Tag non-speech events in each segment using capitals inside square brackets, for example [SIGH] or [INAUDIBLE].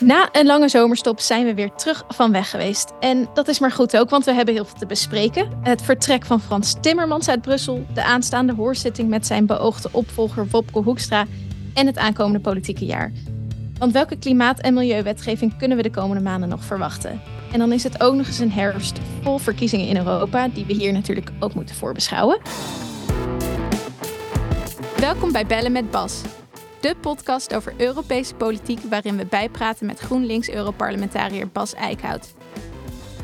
Na een lange zomerstop zijn we weer terug van weg geweest. En dat is maar goed ook, want we hebben heel veel te bespreken. Het vertrek van Frans Timmermans uit Brussel, de aanstaande hoorzitting met zijn beoogde opvolger Wopke Hoekstra en het aankomende politieke jaar. Want welke klimaat- en milieuwetgeving kunnen we de komende maanden nog verwachten? En dan is het ook nog eens een herfst vol verkiezingen in Europa, die we hier natuurlijk ook moeten voorbeschouwen. Welkom bij Bellen met Bas, de podcast over Europese politiek waarin we bijpraten met GroenLinks-Europarlementariër Bas Eickhout.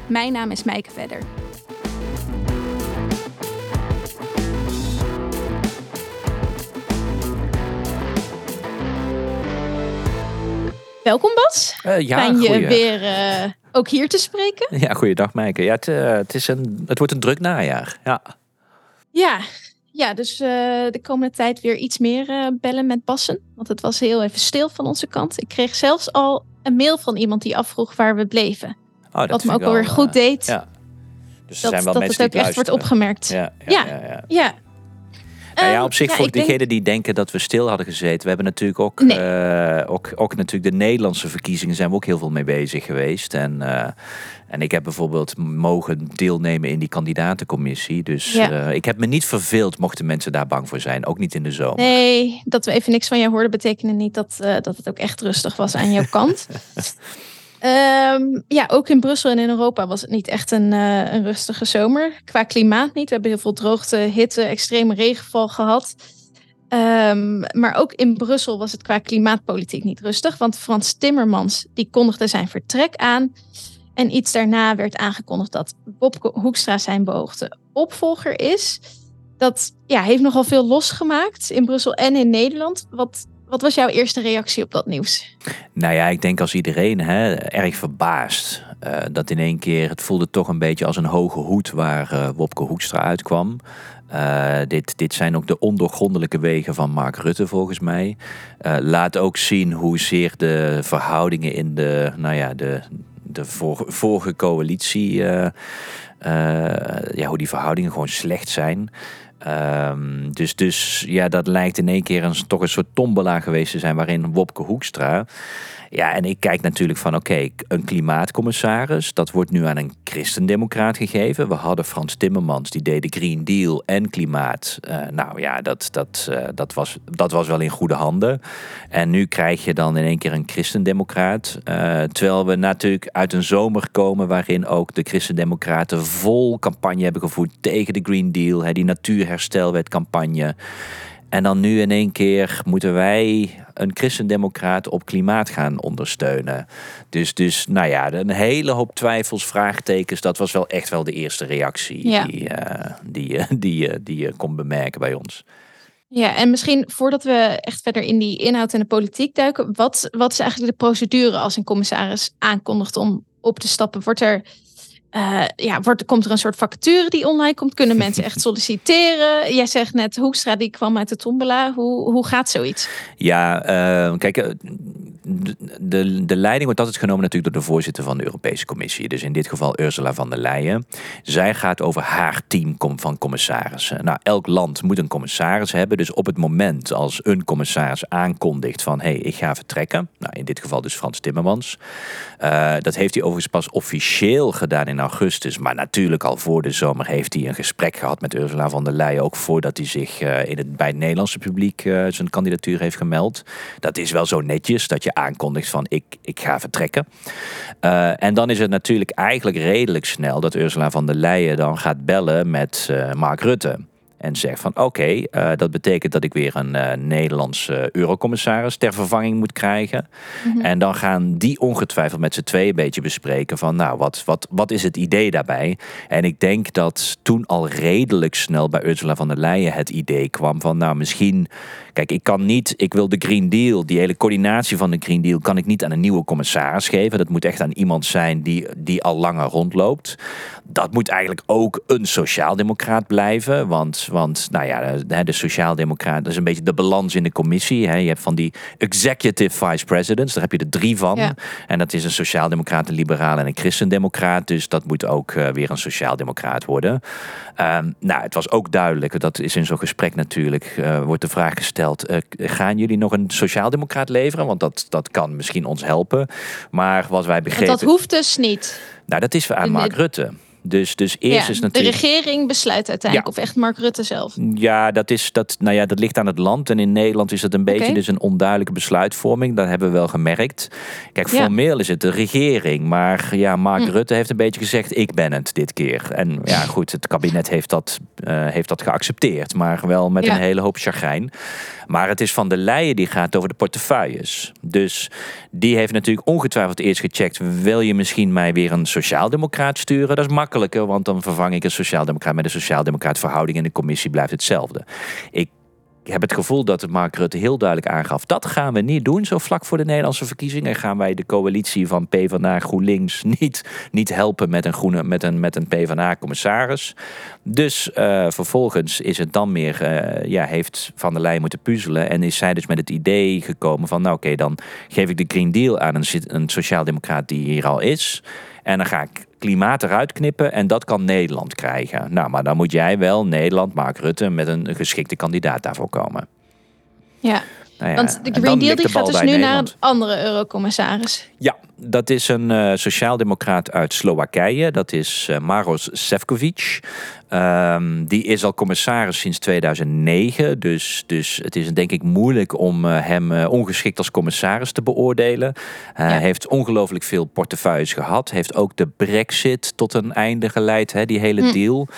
Mijn naam is Mijke Vedder. Welkom Bas. Uh, ja, Fijn je goeie. weer uh, ook hier te spreken. Ja, goeiedag Mijke. Ja, het, uh, het, is een, het wordt een druk najaar. Ja, ja, ja dus de komende tijd weer iets meer bellen met Bassen. Want het was heel even stil van onze kant. Ik kreeg zelfs al een mail van iemand die afvroeg waar we bleven. Oh, dat Wat me ook wel weer goed deed. Ja. Dus er dat, zijn wel dat mensen het ook die echt wordt opgemerkt. Ja, ja. ja. Nou ja, Ehm, op zich ja, voor denk- degenen die denken dat we stil hadden gezeten. We hebben natuurlijk ook, Nee. eh, ook, ook natuurlijk de Nederlandse verkiezingen zijn we ook heel veel mee bezig geweest. En, eh, en ik heb bijvoorbeeld mogen deelnemen in die kandidatencommissie. Dus Ja. eh, ik heb me niet verveeld mochten mensen daar bang voor zijn. Ook niet in de zomer. Nee, dat we even niks van jou hoorden betekende niet dat, dat het ook echt rustig was aan jouw kant. [LAUGHS] Ehm, ja, ook in Brussel en in Europa was het niet echt een, eh, een rustige zomer. Qua klimaat niet. We hebben heel veel droogte, hitte, extreme regenval gehad. Ehm, maar ook in Brussel was het qua klimaatpolitiek niet rustig. Want Frans Timmermans die kondigde zijn vertrek aan. En iets daarna werd aangekondigd dat Bob Hoekstra zijn beoogde opvolger is. Dat ja, heeft nogal veel losgemaakt in Brussel en in Nederland. Wat, wat was jouw eerste reactie op dat nieuws? Nou ja, ik denk als iedereen hè, erg verbaasd. eh, dat in één keer, het voelde toch een beetje als een hoge hoed waar eh, Wopke Hoekstra uitkwam. Eh, dit, dit zijn ook de ondoorgrondelijke wegen van Mark Rutte volgens mij. Laat ook zien hoezeer de verhoudingen in de, nou ja, de, de vor- vorige coalitie, ja, hoe die verhoudingen gewoon slecht zijn. Ehm, dus, dus ja, dat lijkt in één keer een, toch een soort tombola geweest te zijn waarin Wopke Hoekstra. Ja, en ik kijk natuurlijk van oké, een klimaatcommissaris, dat wordt nu aan een christendemocraat gegeven. We hadden Frans Timmermans, die deed de Green Deal en klimaat. Eh, nou ja, dat, dat, eh, dat, was, dat was wel in goede handen. En nu krijg je dan in één keer een christendemocraat. eh, terwijl we natuurlijk uit een zomer komen waarin ook de christendemocraten vol campagne hebben gevoerd tegen de Green Deal. Hè, die natuurherstelwetcampagne. En dan nu in één keer moeten wij een christendemocraat op klimaat gaan ondersteunen. Dus, dus nou ja, een hele hoop twijfels, vraagtekens. Dat was wel echt wel de eerste reactie Ja. die, eh, die, eh, [LAUGHS] die, eh, die je kon bemerken bij ons. Ja, en misschien voordat we echt verder in die inhoud en de politiek duiken, wat, wat is eigenlijk de procedure als een commissaris aankondigt om op te stappen? Wordt er, eh, ja, wordt, komt er een soort vacature die online komt? Kunnen mensen echt [LAUGHS] solliciteren? Jij zegt net, Hoekstra die kwam uit de tombola. Hoe, hoe gaat zoiets? Ja, eh, kijk, eh, de, de, de leiding wordt altijd genomen natuurlijk door de voorzitter van de Europese Commissie. Dus in dit geval Ursula van der Leyen. Zij gaat over haar team van commissarissen. Nou, elk land moet een commissaris hebben. Dus op het moment als een commissaris aankondigt van... hé, hey, ik ga vertrekken. Nou, in dit geval dus Frans Timmermans. Dat heeft hij overigens pas officieel gedaan in augustus. Maar natuurlijk al voor de zomer heeft hij een gesprek gehad met Ursula van der Leyen. Ook voordat hij zich eh, in het, bij het Nederlandse publiek eh, zijn kandidatuur heeft gemeld. Dat is wel zo netjes dat je aankondigt van ik, ik ga vertrekken. Eh, en dan is het natuurlijk eigenlijk redelijk snel dat Ursula van der Leyen dan gaat bellen met Mark Rutte. En zegt van oké, eh, dat betekent dat ik weer een eh Nederlandse eurocommissaris ter vervanging moet krijgen. En dan gaan die ongetwijfeld met z'n tweeën een beetje bespreken van nou, wat, wat, wat is het idee daarbij? En ik denk dat toen al redelijk snel bij Ursula van der Leyen het idee kwam van nou misschien, kijk ik kan niet, ik wil de Green Deal, die hele coördinatie van de Green Deal kan ik niet aan een nieuwe commissaris geven. Dat moet echt aan iemand zijn die, die al langer rondloopt. Dat moet eigenlijk ook een sociaaldemocraat blijven, want, Want nou ja, de, de sociaaldemocraten, dat is een beetje de balans in de commissie. Hè. Je hebt van die executive vice presidents, daar heb je er drie van. En dat is een sociaaldemocraat, een liberaal en een christendemocraat. Dus dat moet ook uh, weer een sociaaldemocraat worden. Um, nou, het was ook duidelijk, dat is in zo'n gesprek natuurlijk, uh, wordt de vraag gesteld: uh, gaan jullie nog een sociaaldemocraat leveren? Want dat, dat kan misschien ons helpen. Maar wat wij begrepen. dat hoeft dus niet. Nou, dat is aan Mark Rutte. Dus, dus eerst is natuurlijk. De regering besluit uiteindelijk, of echt Mark Rutte zelf? Ja, dat, is, dat, nou ja, dat ligt aan het land. En in Nederland is het een beetje dus een onduidelijke besluitvorming. Dat hebben we wel gemerkt. Kijk, formeel is het de regering. Maar ja, Mark hm. Rutte heeft een beetje gezegd: ik ben het dit keer. En ja, [LAUGHS] goed, het kabinet heeft dat, uh, heeft dat geaccepteerd. Maar wel met een hele hoop chagrijn. Maar het is van de Leyen die gaat over de portefeuilles. Dus die heeft natuurlijk ongetwijfeld eerst gecheckt: wil je misschien mij weer een sociaaldemocraat sturen? Dat is want dan vervang ik een sociaaldemocraat met een sociaaldemocraat. Verhouding in de commissie blijft hetzelfde. Ik heb het gevoel dat Mark Rutte heel duidelijk aangaf. Dat gaan we niet doen. Zo vlak voor de Nederlandse verkiezingen gaan wij de coalitie van PvdA GroenLinks niet, niet helpen met een, groene, met een, met een PvdA-commissaris. Dus uh, vervolgens is het dan meer, uh, ja, heeft Van der Leyen moeten puzzelen. En is zij dus met het idee gekomen van, nou oké, dan geef ik de Green Deal aan een, een sociaaldemocraat die hier al is. En dan ga ik klimaat eruit knippen en dat kan Nederland krijgen. Nou, maar dan moet jij wel, Nederland, Mark Rutte, met een geschikte kandidaat daarvoor komen. Ja, nou ja want de Green Deal die gaat dus nu naar een andere eurocommissaris. Ja, dat is een uh, sociaaldemocraat uit Slowakije. Dat is uh, Maros Sefcovic. Um, die is al commissaris sinds 2009. Dus, dus het is denk ik moeilijk om uh, hem ongeschikt als commissaris te beoordelen. Hij ja. heeft ongelooflijk veel portefeuilles gehad. Heeft ook de brexit tot een einde geleid. Hè, die hele hm. deal.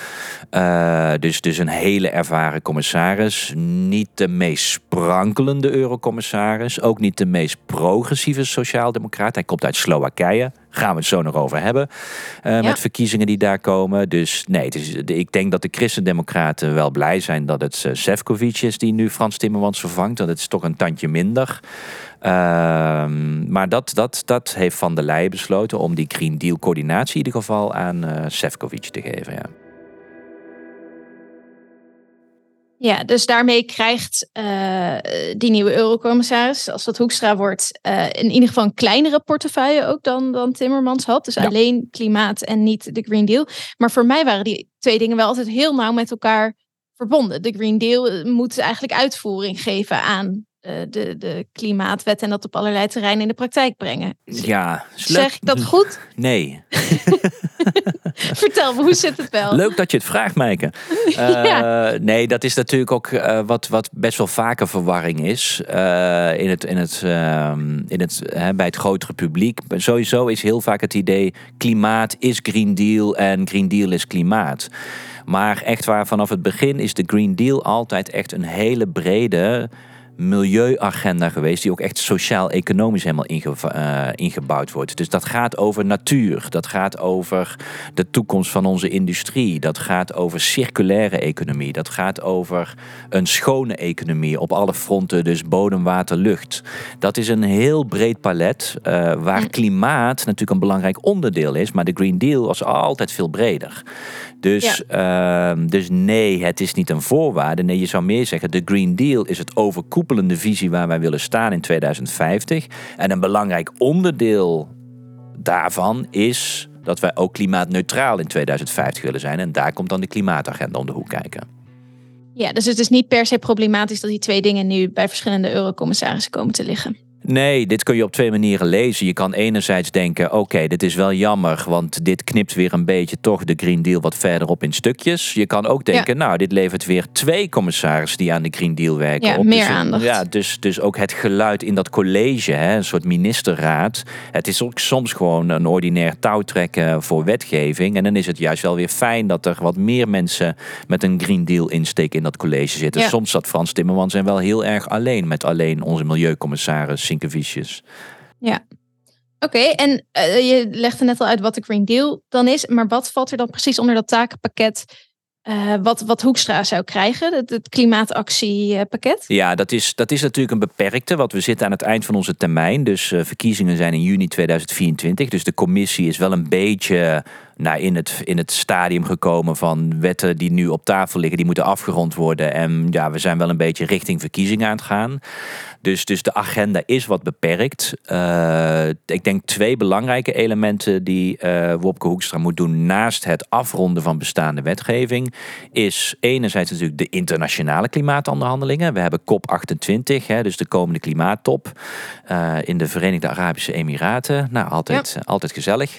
dus, dus een hele ervaren commissaris. Niet de meest sprankelende eurocommissaris. Ook niet de meest progressieve sociaaldemocraat. Hij komt uit Slowakije. Gaan we het zo nog over hebben. Uh, Met verkiezingen die daar komen. Dus nee, het is, ik denk dat de Christendemocraten wel blij zijn dat het uh, is die nu Frans Timmermans vervangt. Dat het is toch een tandje minder. Uh, maar dat, dat, dat heeft Van der Leyen besloten om die Green Deal coördinatie in ieder geval aan uh, Sefcovic te geven. Ja. Ja, dus daarmee krijgt uh, die nieuwe eurocommissaris, als dat Hoekstra wordt, uh, in ieder geval een kleinere portefeuille ook dan, dan Timmermans had. Dus alleen klimaat en niet de Green Deal. Maar voor mij waren die twee dingen wel altijd heel nauw met elkaar verbonden. De Green Deal eh, moet eigenlijk uitvoering geven aan de, de klimaatwet en dat op allerlei terreinen in de praktijk brengen. Ja, zeg ik dat goed? [LAUGHS] Nee. [LAUGHS] Vertel me, hoe zit het wel? Leuk dat je het vraagt, Meike. Uh, [LAUGHS] ja. Nee, dat is natuurlijk ook uh, wat, wat best wel vaker verwarring is uh, in het, in het, ehm, in het, bij het grotere publiek. Sowieso is heel vaak het idee: klimaat is Green Deal en Green Deal is klimaat. Maar echt waar, vanaf het begin is de Green Deal altijd echt een hele brede milieuagenda geweest, die ook echt sociaal-economisch helemaal inge, uh, ingebouwd wordt. Dus dat gaat over natuur, dat gaat over de toekomst van onze industrie, dat gaat over circulaire economie, dat gaat over een schone economie op alle fronten, dus bodem, water, lucht. Dat is een heel breed palet uh, waar klimaat natuurlijk een belangrijk onderdeel is, maar de Green Deal was altijd veel breder. Dus, ja. uh, dus nee, het is niet een voorwaarde. Nee, je zou meer zeggen, de Green Deal is het overkoepelende visie waar wij willen staan in 2050. En een belangrijk onderdeel daarvan is dat wij ook klimaatneutraal in 2050 willen zijn. En daar komt dan de klimaatagenda om de hoek kijken. Ja, dus het is niet per se problematisch dat die twee dingen nu bij verschillende eurocommissarissen komen te liggen. Nee, dit kun je op twee manieren lezen. Je kan enerzijds denken: oké, dit is wel jammer, want dit knipt weer een beetje toch de Green Deal wat verderop in stukjes. Je kan ook denken: nou, dit levert weer twee commissarissen die aan de Green Deal werken. Ja, op. meer dus, aandacht. Ja, dus, dus ook het geluid in dat college, hè, een soort ministerraad. Het is ook soms gewoon een ordinair touwtrekken voor wetgeving. En dan is het juist wel weer fijn dat er wat meer mensen met een Green Deal insteek in dat college zitten. Soms zat Frans Timmermans en wel heel erg alleen met alleen onze milieucommissaris Ja. Oké, en uh, je legde net al uit wat de Green Deal dan is, maar wat valt er dan precies onder dat takenpakket uh, wat, wat Hoekstra zou krijgen, het, het, klimaatactiepakket? Ja, dat is, dat is natuurlijk een beperkte, want we zitten aan het eind van onze termijn. Dus uh, verkiezingen zijn in juni 2024. Dus de commissie is wel een beetje nou, in, het, in het stadium gekomen van wetten die nu op tafel liggen, die moeten afgerond worden. En ja, we zijn wel een beetje richting verkiezingen aan het gaan. Dus, dus de agenda is wat beperkt. Uh, ik denk twee belangrijke elementen die uh, Wopke Hoekstra moet doen naast het afronden van bestaande wetgeving. Is enerzijds natuurlijk de internationale klimaatonderhandelingen. We hebben COP28, hè, dus de komende klimaattop uh, in de Verenigde Arabische Emiraten. Nou, altijd, ja. altijd gezellig.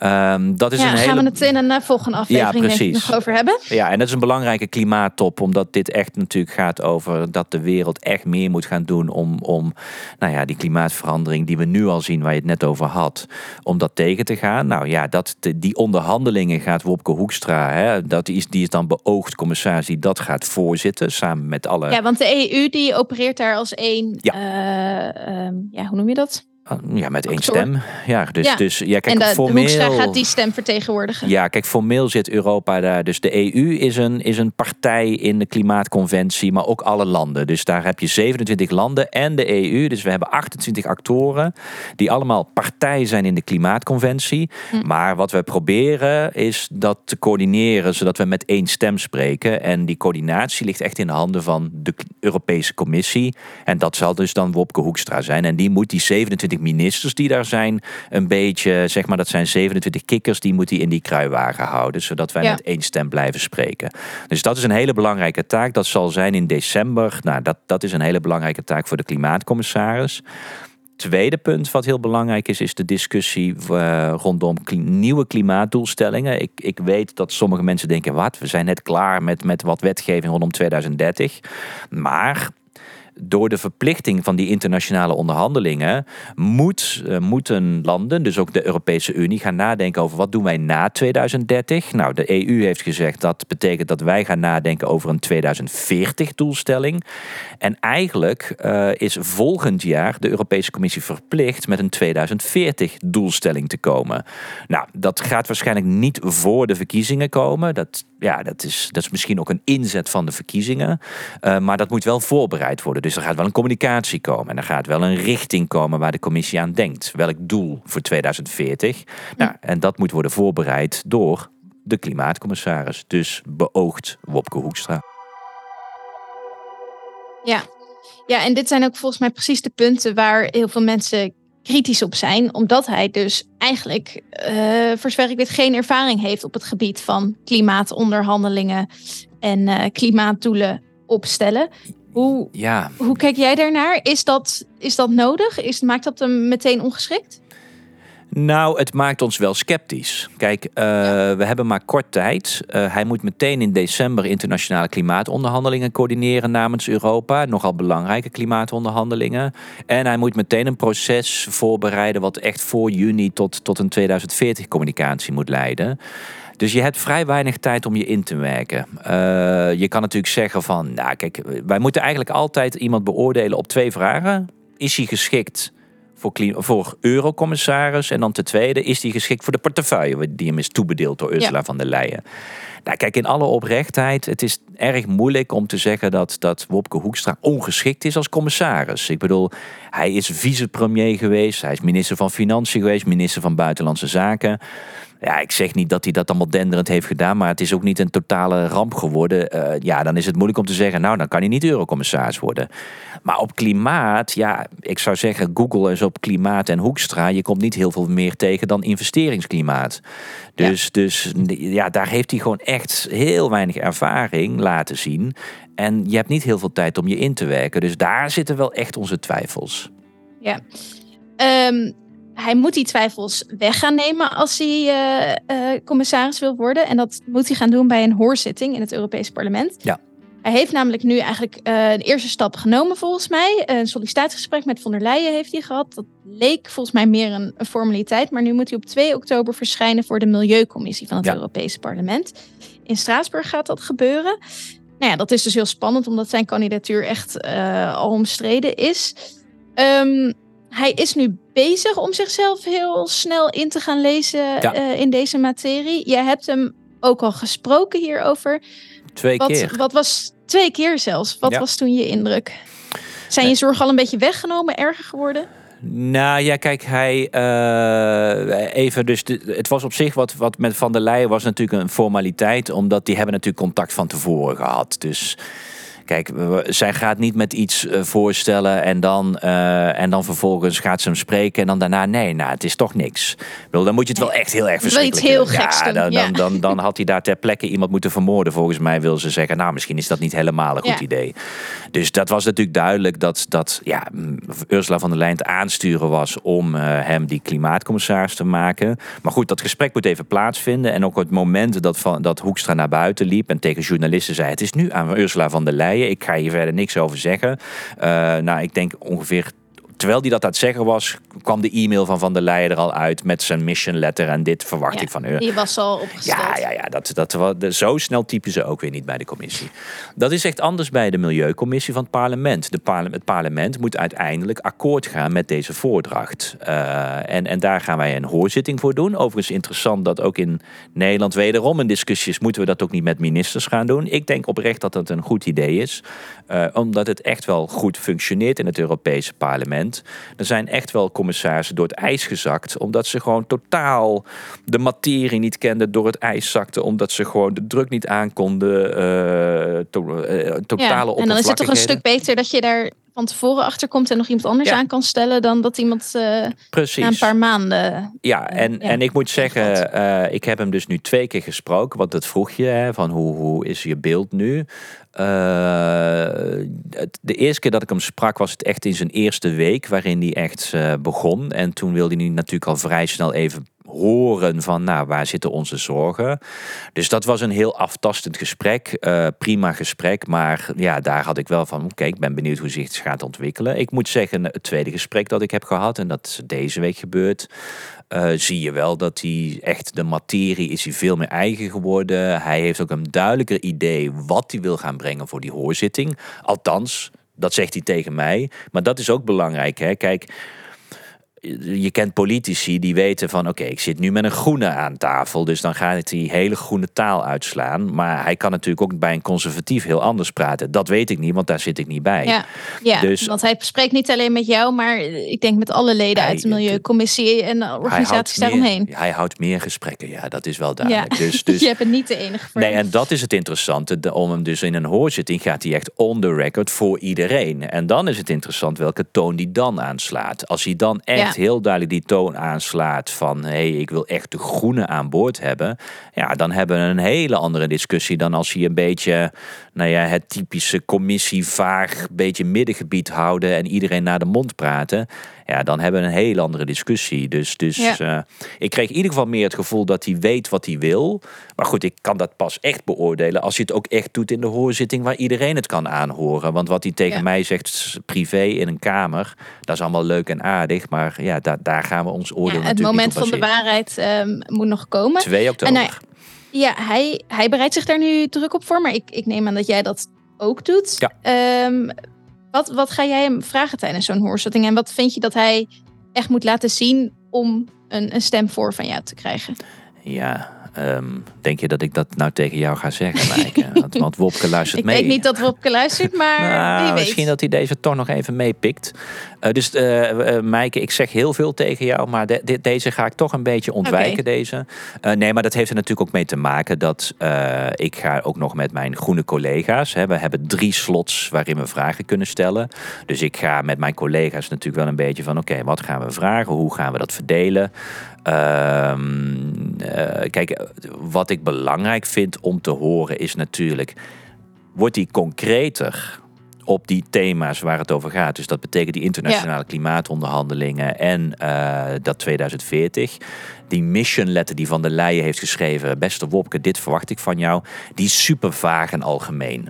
Um, dat is ja, een hele... gaan we het in een volgende aflevering ja, precies. nog over hebben. Ja, en dat is een belangrijke klimaattop, omdat dit echt natuurlijk gaat over dat de wereld echt meer moet gaan doen om, om nou ja, die klimaatverandering die we nu al zien, waar je het net over had, om dat tegen te gaan. Nou ja, dat, die onderhandelingen gaat Wopke Hoekstra, hè, dat is, die is dan beoogd commissaris die dat gaat voorzitten, samen met alle... Ja, want de EU die opereert daar als één, ja. Uh, um, ja, hoe noem je dat? Ja, met één stem. Ja, dus, ja. dus ja, kijk, en de, formeel, de gaat die stem vertegenwoordigen. Ja, kijk, formeel zit Europa daar. Dus de EU is een, is een partij in de klimaatconventie, maar ook alle landen. Dus daar heb je 27 landen en de EU. Dus we hebben 28 actoren die allemaal partij zijn in de klimaatconventie. Hm. Maar wat we proberen is dat te coördineren, zodat we met één stem spreken. En die coördinatie ligt echt in de handen van de Europese Commissie. En dat zal dus dan Wopke Hoekstra zijn. En die moet die 27 ministers die daar zijn, een beetje, zeg maar, dat zijn 27 kikkers, die moet hij in die kruiwagen houden, zodat wij met één stem blijven spreken. Dus dat is een hele belangrijke taak. Dat zal zijn in december. Nou, dat, dat is een hele belangrijke taak voor de klimaatcommissaris tweede punt wat heel belangrijk is, is de discussie uh, rondom nieuwe klimaatdoelstellingen. Ik, ik weet dat sommige mensen denken, wat, we zijn net klaar met, met wat wetgeving rondom 2030. Maar door de verplichting van die internationale onderhandelingen moet, uh, moeten landen, dus ook de Europese Unie, gaan nadenken over wat doen wij na 2030. Nou, de EU heeft gezegd dat betekent dat wij gaan nadenken over een 2040 doelstelling. En eigenlijk uh, is volgend jaar de Europese Commissie verplicht met een 2040 doelstelling te komen. Nou, dat gaat waarschijnlijk niet voor de verkiezingen komen. Dat, ja, dat, is, dat is misschien ook een inzet van de verkiezingen. Uh, maar dat moet wel voorbereid worden. Dus er gaat wel een communicatie komen. En er gaat wel een richting komen waar de commissie aan denkt. Welk doel voor 2040? Nou, en dat moet worden voorbereid door de klimaatcommissaris. Dus beoogd Wopke Hoekstra. Ja. ja, en dit zijn ook volgens mij precies de punten waar heel veel mensen kritisch op zijn. Omdat hij dus eigenlijk, uh, voor zover ik weet, geen ervaring heeft op het gebied van klimaatonderhandelingen en uh, klimaatdoelen opstellen. Hoe, ja. hoe kijk jij daarnaar? Is dat, is dat nodig? Is, maakt dat hem meteen ongeschikt? Nou, het maakt ons wel sceptisch. Kijk, uh, we hebben maar kort tijd. Uh, hij moet meteen in december internationale klimaatonderhandelingen coördineren namens Europa. Nogal belangrijke klimaatonderhandelingen. En hij moet meteen een proces voorbereiden wat echt voor juni tot, tot een 2040 communicatie moet leiden. Dus je hebt vrij weinig tijd om je in te werken. Uh, je kan natuurlijk zeggen van, nou kijk, wij moeten eigenlijk altijd iemand beoordelen op twee vragen. Is hij geschikt voor, voor eurocommissaris? En dan ten tweede, is die geschikt voor de portefeuille die hem is toebedeeld door Ursula van der Leyen? Nou, kijk, in alle oprechtheid, het is erg moeilijk om te zeggen dat, dat Wopke Hoekstra ongeschikt is als commissaris. Ik bedoel, hij is vicepremier geweest, hij is minister van Financiën geweest, minister van Buitenlandse Zaken. Ja, ik zeg niet dat hij dat allemaal denderend heeft gedaan, maar het is ook niet een totale ramp geworden. Uh, ja, dan is het moeilijk om te zeggen, nou, dan kan hij niet eurocommissaris worden. Maar op klimaat, ja, ik zou zeggen, Google is op klimaat en Hoekstra. Je komt niet heel veel meer tegen dan investeringsklimaat. Dus ja. dus ja, daar heeft hij gewoon echt heel weinig ervaring laten zien. En je hebt niet heel veel tijd om je in te werken. Dus daar zitten wel echt onze twijfels. Ja. Um, hij moet die twijfels weg gaan nemen als hij uh, uh, commissaris wil worden. En dat moet hij gaan doen bij een hoorzitting in het Europees Parlement. Ja. Hij heeft namelijk nu eigenlijk uh, een eerste stap genomen, volgens mij. Een sollicitatiegesprek met von der Leyen heeft hij gehad. Dat leek volgens mij meer een, een formaliteit. Maar nu moet hij op 2 oktober verschijnen voor de Milieucommissie van het ja. Europese Parlement. In Straatsburg gaat dat gebeuren. Nou ja, dat is dus heel spannend, omdat zijn kandidatuur echt al omstreden is. Um, hij is nu bezig om zichzelf heel snel in te gaan lezen ja. uh, in deze materie. Je hebt hem ook al gesproken hierover. Twee wat, keer. Wat was twee keer zelfs? Wat ja. was toen je indruk? Zijn je zorgen al een beetje weggenomen, erger geworden? Nou ja, kijk, hij uh, even dus de, het was op zich wat, wat met Van der Leyen was natuurlijk een formaliteit, omdat die hebben natuurlijk contact van tevoren gehad. Dus Kijk, zij gaat niet met iets eh, voorstellen en dan, uh, en dan vervolgens gaat ze hem spreken en dan daarna nee, nou het is toch niks. Bedoel, dan moet je het wel echt heel erg verschrikkelijk heel geks ja, dan, dan, dan, dan, had hij daar ter plekke iemand moeten vermoorden. Volgens mij wil ze zeggen, nou misschien is dat niet helemaal een goed idee. Dus dat was natuurlijk duidelijk dat, dat ja, Ursula van der Leyen het aansturen was om uh, hem die klimaatcommissaris te maken. Maar goed, dat gesprek moet even plaatsvinden. En ook het moment dat, van, dat Hoekstra naar buiten liep en tegen journalisten zei, het is nu aan Ursula van der Leyen ik ga hier verder niks over zeggen. Uh, nou, ik denk ongeveer terwijl hij dat aan het zeggen was, kwam de e-mail van Van der Leyen er al uit met zijn mission letter. En dit verwacht ik van u. Die was al opgesteld. Ja, ja, ja dat, dat, dat, zo snel typen ze ook weer niet bij de commissie. Dat is echt anders bij de Milieucommissie van het parlement. De parlement het parlement moet uiteindelijk akkoord gaan met deze voordracht. Uh, en, en daar gaan wij een hoorzitting voor doen. Overigens interessant dat ook in Nederland wederom een discussie is. Moeten we dat ook niet met ministers gaan doen? Ik denk oprecht dat dat een goed idee is. Uh, omdat het echt wel goed functioneert in het Europese parlement. Er zijn echt wel commissarissen door het ijs gezakt. Omdat ze gewoon totaal de materie niet kenden. Door het ijs zakten. Omdat ze gewoon de druk niet aankonden. Uh, to, uh, totale ja, En dan is het toch een stuk beter dat je daar van tevoren achterkomt en nog iemand anders aan kan stellen dan dat iemand uh, na een paar maanden. Ja, en, en ik moet zeggen, uh, ik heb hem dus nu twee keer gesproken. Want dat vroeg je, hè, van hoe, hoe is je beeld nu? De eerste keer dat ik hem sprak was het echt in zijn eerste week waarin hij echt begon. En toen wilde hij natuurlijk al vrij snel even horen van, nou, waar zitten onze zorgen? Dus dat was een heel aftastend gesprek. Uh, prima gesprek, maar ja, daar had ik wel van, oké, ik ben benieuwd hoe zich het gaat ontwikkelen. Ik moet zeggen, het tweede gesprek dat ik heb gehad, en dat is deze week gebeurd, uh, zie je wel dat hij echt de materie is hij veel meer eigen geworden. Hij heeft ook een duidelijker idee wat hij wil gaan brengen voor die hoorzitting. Althans, dat zegt hij tegen mij. Maar dat is ook belangrijk. Hè? Kijk, je kent politici die weten van oké, ik zit nu met een groene aan tafel, dus dan gaat hij hele groene taal uitslaan. Maar hij kan natuurlijk ook bij een conservatief heel anders praten. Dat weet ik niet, want daar zit ik niet bij. Ja, ja dus, want hij spreekt niet alleen met jou, maar ik denk met alle leden uit de Milieucommissie en organisaties daaromheen. hij houdt meer gesprekken, ja, dat is wel duidelijk. Ja. Dus, [LAUGHS] dus, je hebt het niet de enige voor. Nee, en dat is het interessante. Om hem dus in een hoorzitting gaat hij echt on the record voor iedereen. En dan is het interessant welke toon die dan aanslaat. Als hij dan echt heel duidelijk die toon aanslaat van hé, hey, ik wil echt de groene aan boord hebben, ja, dan hebben we een hele andere discussie dan als je een beetje, nou ja, het typische commissievaag, beetje middengebied houden en iedereen naar de mond praten ja, dan hebben we een hele andere discussie. Dus, dus eh, ik kreeg in ieder geval meer het gevoel dat hij weet wat hij wil. Maar goed, ik kan dat pas echt beoordelen als hij het ook echt doet in de hoorzitting waar iedereen het kan aanhoren. Want wat hij tegen mij zegt privé in een kamer, dat is allemaal leuk en aardig. Maar ja, daar, daar gaan we ons oordeel ja, Het moment van de waarheid um, moet nog komen. 2 oktober. Ja, hij, hij bereidt zich daar nu druk op voor. Maar ik, ik neem aan dat jij dat ook doet. Ja. Um, wat, wat ga jij hem vragen tijdens zo'n hoorzitting? En wat vind je dat hij echt moet laten zien om een, een stem voor van jou te krijgen? Ja, Um, denk je dat ik dat nou tegen jou ga zeggen, [LAUGHS] Maaike? want, want Wopke luistert mee. Ik weet niet dat Wopke luistert, maar [LAUGHS] nou, wie weet. Misschien dat hij deze toch nog even meepikt. Uh, dus uh, Maaike, ik zeg heel veel tegen jou, maar de, deze ga ik toch een beetje ontwijken, deze. Nee, maar dat heeft er natuurlijk ook mee te maken dat ik ga ook nog met mijn groene collega's. Hè, we hebben drie slots waarin we vragen kunnen stellen. Dus ik ga met mijn collega's natuurlijk wel een beetje van, oké, wat gaan we vragen? Hoe gaan we dat verdelen? Uh, kijk, wat ik belangrijk vind om te horen is natuurlijk... wordt die concreter op die thema's waar het over gaat. Dus dat betekent die internationale klimaatonderhandelingen en uh, dat 2040. Die mission letter die Van der Leyen heeft geschreven... beste Wopke, dit verwacht ik van jou... die is super vaag en algemeen.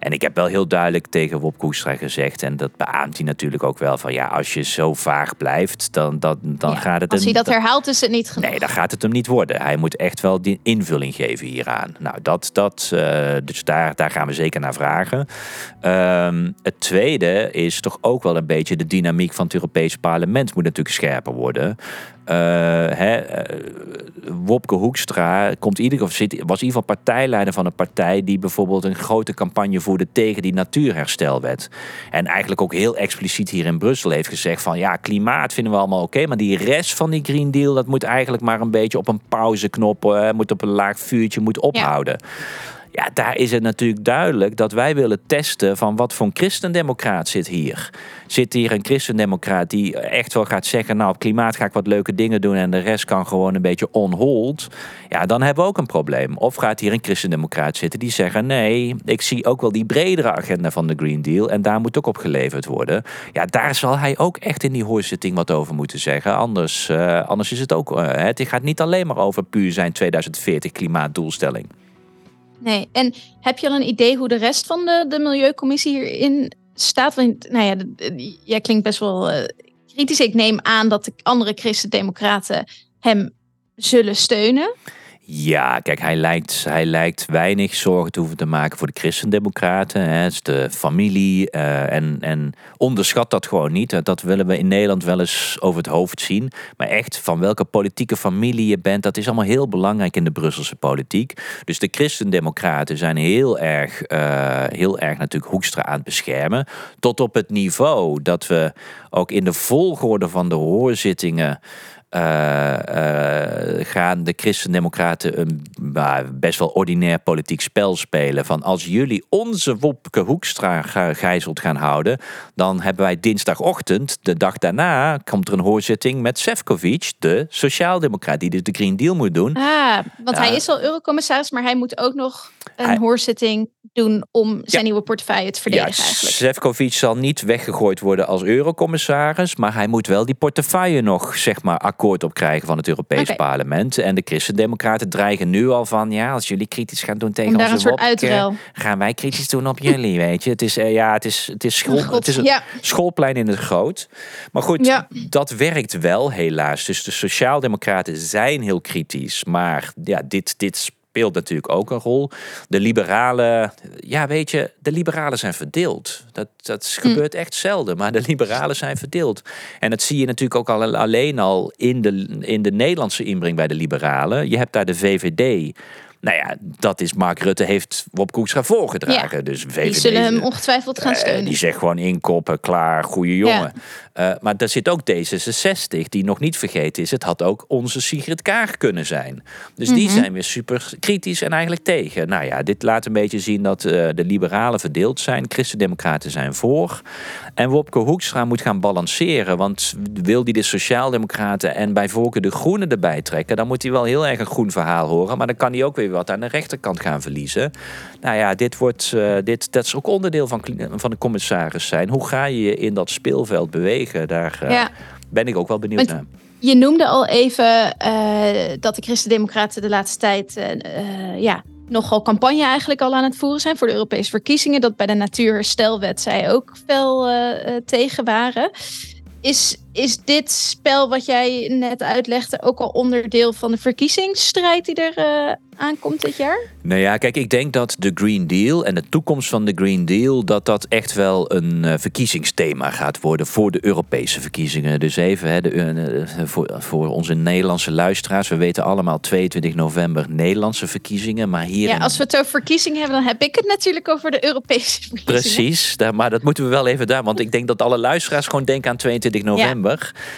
En ik heb wel heel duidelijk tegen Wop Koestra gezegd, en dat beaamt hij natuurlijk ook wel, van ja, als je zo vaag blijft, dan, dan, dan gaat het... Als hij dat herhaalt, is het niet genoeg. Nee, dan gaat het hem niet worden. Hij moet echt wel die invulling geven hieraan. Nou, dat, dat, uh, dus daar, daar gaan we zeker naar vragen. Um, het tweede is toch ook wel een beetje de dynamiek van het Europees parlement moet natuurlijk scherper worden. Uh, hè, uh, Wopke Hoekstra komt ieder, of zit, was in ieder geval partijleider van een partij die bijvoorbeeld een grote campagne tegen die natuurherstelwet. En eigenlijk ook heel expliciet hier in Brussel heeft gezegd van ja, klimaat vinden we allemaal oké, maar die rest van die Green Deal, dat moet eigenlijk maar een beetje op een pauzeknop, uh, moet op een laag vuurtje, moet ophouden. Daar is het natuurlijk duidelijk dat wij willen testen van wat voor een christendemocraat zit hier. Zit hier een christendemocraat die echt wel gaat zeggen, nou op klimaat ga ik wat leuke dingen doen en de rest kan gewoon een beetje on hold. Ja, dan hebben we ook een probleem. Of gaat hier een christendemocraat zitten die zeggen, nee, ik zie ook wel die bredere agenda van de Green Deal en daar moet ook op geleverd worden. Ja, daar zal hij ook echt in die hoorzitting wat over moeten zeggen. Anders, uh, anders is het ook, uh, het gaat niet alleen maar over puur zijn 2040 klimaatdoelstelling. Nee, en heb je al een idee hoe de rest van de, de Milieucommissie hierin staat? Want, nou ja, jij klinkt best wel uh, kritisch. Ik neem aan dat de andere christen-democraten hem zullen steunen. Ja, kijk, hij lijkt, hij lijkt weinig zorgen te hoeven te maken voor de christendemocraten. Hè. Het is de familie uh, en, en onderschat dat gewoon niet. Dat willen we in Nederland wel eens over het hoofd zien. Maar echt, van welke politieke familie je bent, dat is allemaal heel belangrijk in de Brusselse politiek. Dus de christendemocraten zijn heel erg, uh, heel erg natuurlijk Hoekstra aan het beschermen. Tot op het niveau dat we ook in de volgorde van de hoorzittingen uh, uh, gaan de christendemocraten een best wel ordinair politiek spel spelen. Van als jullie onze Wopke Hoekstra gijzeld gaan houden, dan hebben wij dinsdagochtend, de dag daarna, komt er een hoorzitting met Sefcovic, de sociaaldemocraat, die dus de Green Deal moet doen. Ah, want hij is al eurocommissaris, maar hij moet ook nog een hoorzitting doen om zijn nieuwe portefeuille te verdedigen ja, eigenlijk. Sefcovic zal niet weggegooid worden als eurocommissaris, maar hij moet wel die portefeuille nog, zeg maar, akkoord op krijgen van het Europees Parlement. En de Christendemocraten dreigen nu al van, ja, als jullie kritisch gaan doen tegen onze wopke, gaan wij kritisch doen op jullie, weet je. Het is, uh, ja, het is, het is, school, het is een schoolplein in het groot. Maar goed, ja. dat werkt wel helaas. Dus de Sociaaldemocraten zijn heel kritisch, maar ja, dit, dit speelt natuurlijk ook een rol. De liberalen, ja weet je, de liberalen zijn verdeeld. Dat, dat hm. gebeurt echt zelden, maar de liberalen zijn verdeeld. En dat zie je natuurlijk ook al alleen al in de, in de Nederlandse inbreng bij de liberalen. Je hebt daar de VVD nou ja, dat is Mark Rutte heeft Wop Koekstra voorgedragen. Ja, dus VVD, die zullen hem ongetwijfeld gaan eh, steunen. die zegt gewoon inkoppen, klaar, goede jongen. Uh, maar daar zit ook D66, die nog niet vergeten is. Het had ook onze Sigrid Kaag kunnen zijn. Dus die mhm. zijn weer super kritisch en eigenlijk tegen. Nou ja, dit laat een beetje zien dat uh, de liberalen verdeeld zijn. Christendemocraten zijn voor. En Wopke Hoekstra moet gaan balanceren. Want wil hij de Sociaaldemocraten en bij voorkeur de Groenen erbij trekken... dan moet hij wel heel erg een groen verhaal horen. Maar dan kan hij ook weer wat aan de rechterkant gaan verliezen. Nou ja, dit wordt, uh, dit, dat is ook onderdeel van, van de commissaris zijn. Hoe ga je je in dat speelveld bewegen? Daar uh, ben ik ook wel benieuwd naar. Je noemde al even uh, dat de Christen-Democraten de laatste tijd ja, nogal campagne eigenlijk al aan het voeren zijn voor de Europese verkiezingen. Dat bij de Natuurherstelwet zij ook wel tegen waren. Is, is dit spel wat jij net uitlegde ook al onderdeel van de verkiezingsstrijd die er uh, aankomt dit jaar? Nou ja, kijk, ik denk dat de Green Deal en de toekomst van de Green Deal, dat dat echt wel een uh, verkiezingsthema gaat worden voor de Europese verkiezingen. Dus even hè, de, uh, voor, voor onze Nederlandse luisteraars, we weten allemaal 22 november Nederlandse verkiezingen, maar hier. Ja, als we het over verkiezingen hebben, dan heb ik het natuurlijk over de Europese verkiezingen. Precies, daar, maar dat moeten we wel even daar, want ik denk dat alle luisteraars gewoon denken aan 22 november.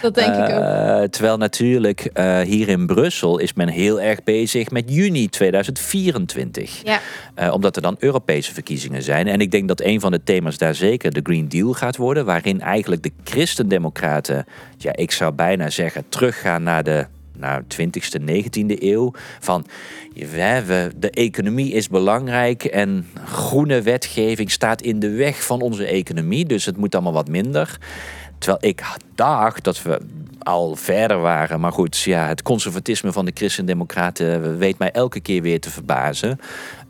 Dat denk ik ook. Eh, terwijl natuurlijk uh, hier in Brussel is men heel erg bezig met juni 2024. Ja. Uh, omdat er dan Europese verkiezingen zijn. En ik denk dat een van de thema's daar zeker de Green Deal gaat worden. Waarin eigenlijk de christendemocraten, ja, ik zou bijna zeggen, teruggaan naar de nou, 20e, 19e eeuw. Van we, de economie is belangrijk en groene wetgeving staat in de weg van onze economie. Dus het moet allemaal wat minder. Terwijl ik dacht dat we al verder waren. Maar goed, ja, het conservatisme van de christendemocraten weet mij elke keer weer te verbazen.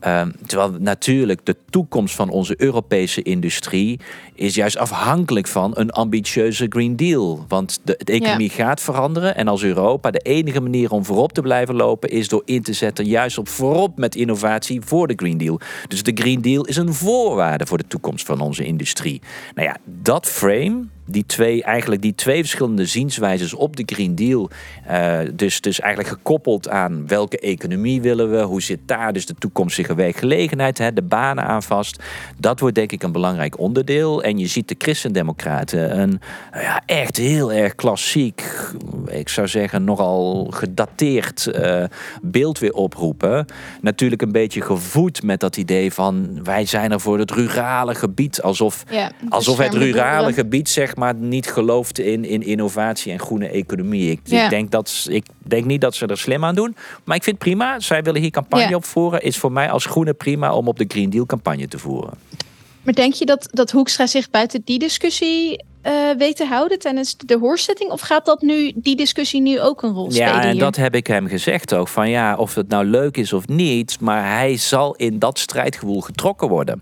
Ehm, terwijl natuurlijk de toekomst van onze Europese industrie is juist afhankelijk van een ambitieuze Green Deal. Want de, economie gaat veranderen en als Europa de enige manier om voorop te blijven lopen is door in te zetten juist op voorop met innovatie voor de Green Deal. Dus de Green Deal is een voorwaarde voor de toekomst van onze industrie. Nou ja, dat frame die twee, eigenlijk die twee verschillende zienswijzes op de Green Deal. Uh, dus, dus eigenlijk gekoppeld aan welke economie willen we, hoe zit daar dus de toekomstige werkgelegenheid, hè, de banen aan vast. Dat wordt denk ik een belangrijk onderdeel. En je ziet de Christendemocraten een ja, echt heel erg klassiek, ik zou zeggen nogal gedateerd uh, beeld weer oproepen. Natuurlijk een beetje gevoed met dat idee van wij zijn er voor het rurale gebied. Alsof, ja, alsof het rurale gebied zeg maar niet gelooft in, in innovatie en groene economie. Ik, ik, denk dat, ik denk niet dat ze er slim aan doen. Maar ik vind het prima. Zij willen hier campagne ja. op voeren. Is voor mij als groene prima om op de Green Deal campagne te voeren. Maar denk je dat, dat Hoekstra zich buiten die discussie uh, weet te houden tijdens de hoorzitting? Of gaat dat nu, die discussie nu ook een rol spelen? Ja, en dat heb ik hem gezegd ook. Van ja, of het nou leuk is of niet. Maar hij zal in dat strijdgevoel getrokken worden.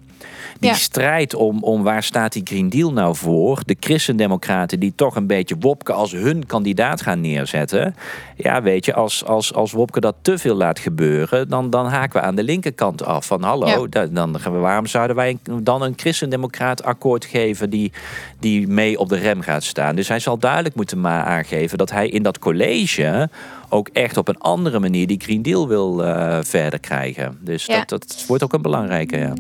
Die strijd om, om waar staat die Green Deal nou voor? De christendemocraten die toch een beetje Wopke als hun kandidaat gaan neerzetten. Ja, weet je, als, als, als Wopke dat te veel laat gebeuren, dan, dan haken we aan de linkerkant af. Van hallo, dan, we, waarom zouden wij dan een christendemocraat akkoord geven die, die mee op de rem gaat staan? Dus hij zal duidelijk moeten aangeven dat hij in dat college ook echt op een andere manier die Green Deal wil uh, verder krijgen. Dus dat, dat wordt ook een belangrijke. Ja.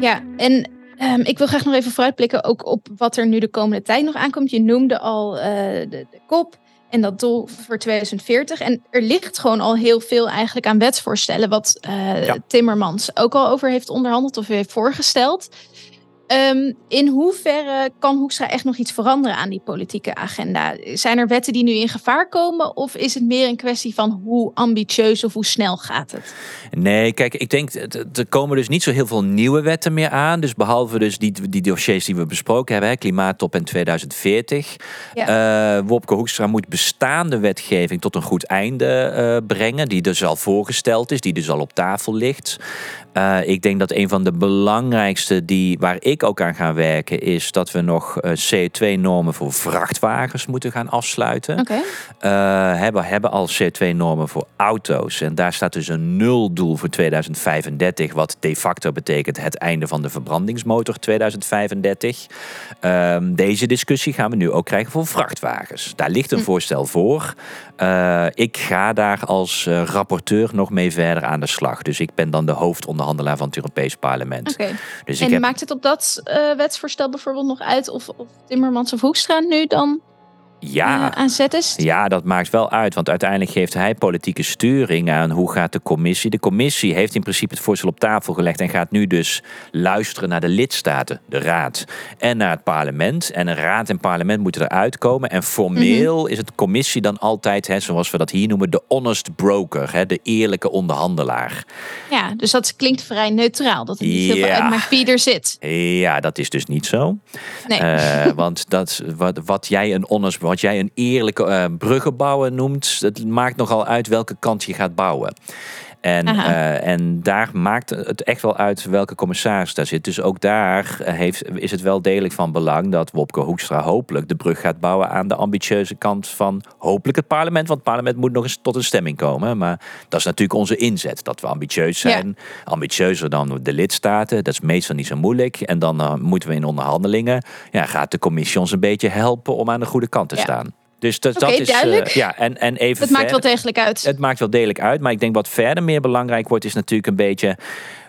Ja, en um, ik wil graag nog even vooruitblikken ook op wat er nu de komende tijd nog aankomt. Je noemde al uh, de, de, kop en dat doel voor 2040. En er ligt gewoon al heel veel eigenlijk aan wetsvoorstellen, wat uh, ja. Timmermans ook al over heeft onderhandeld of heeft voorgesteld. Um, in hoeverre kan Hoekstra echt nog iets veranderen aan die politieke agenda? Zijn er wetten die nu in gevaar komen? Of is het meer een kwestie van hoe ambitieus of hoe snel gaat het? Nee, kijk, ik denk, er komen dus niet zo heel veel nieuwe wetten meer aan. Dus behalve dus die, die dossiers die we besproken hebben, hè, klimaattop in 2040. Ja. Uh, Wopke Hoekstra moet bestaande wetgeving tot een goed einde uh, brengen. Die dus al voorgesteld is, die dus al op tafel ligt. Uh, ik denk dat een van de belangrijkste die, waar ik ook aan ga werken, is dat we nog uh, CO2-normen voor vrachtwagens moeten gaan afsluiten. Okay. Uh, hebben, hebben al CO2-normen voor auto's. En daar staat dus een nuldoel voor 2035, wat de facto betekent het einde van de verbrandingsmotor 2035. Ehm, deze discussie gaan we nu ook krijgen voor vrachtwagens. Daar ligt een hm. voorstel voor. Uh, ik ga daar als rapporteur nog mee verder aan de slag. Dus ik ben dan de hoofdonderhandelaar onderhandelaar van het Europees Parlement. Okay. Dus en maakt het op dat uh, wetsvoorstel bijvoorbeeld nog uit of, of Timmermans of Hoekstra nu dan ja, aan is? Ja, dat maakt wel uit. Want uiteindelijk geeft hij politieke sturing aan hoe gaat de commissie. De commissie heeft in principe het voorstel op tafel gelegd en gaat nu dus luisteren naar de lidstaten, de raad en naar het parlement. En een raad en parlement moeten eruit komen. En formeel mhm. is het commissie dan altijd, hè, zoals we dat hier noemen, de honest broker, hè, de eerlijke onderhandelaar. Ja, dus dat klinkt vrij neutraal. Dat het niet ja. veel uitmaakt wie er zit. Ja, dat is dus niet zo. Nee. Uh, want dat, wat, wat jij een honest wat jij een eerlijke uh, bruggen bouwen noemt, het maakt nogal uit welke kant je gaat bouwen. En, uh, en daar maakt het echt wel uit welke commissaris daar zit. Dus ook daar heeft, is het wel degelijk van belang dat Wopke Hoekstra hopelijk de brug gaat bouwen aan de ambitieuze kant van hopelijk het parlement. Want het parlement moet nog eens tot een stemming komen. Maar dat is natuurlijk onze inzet, dat we ambitieus zijn. Ambitieuzer dan de lidstaten, dat is meestal niet zo moeilijk. En dan uh, moeten we in onderhandelingen, ja, gaat de commissie ons een beetje helpen om aan de goede kant te staan. Dus dat, dat is. Uh, ja, en, en even. Het maakt wel degelijk uit. Het maakt wel degelijk uit. Maar ik denk wat verder meer belangrijk wordt, is natuurlijk een beetje.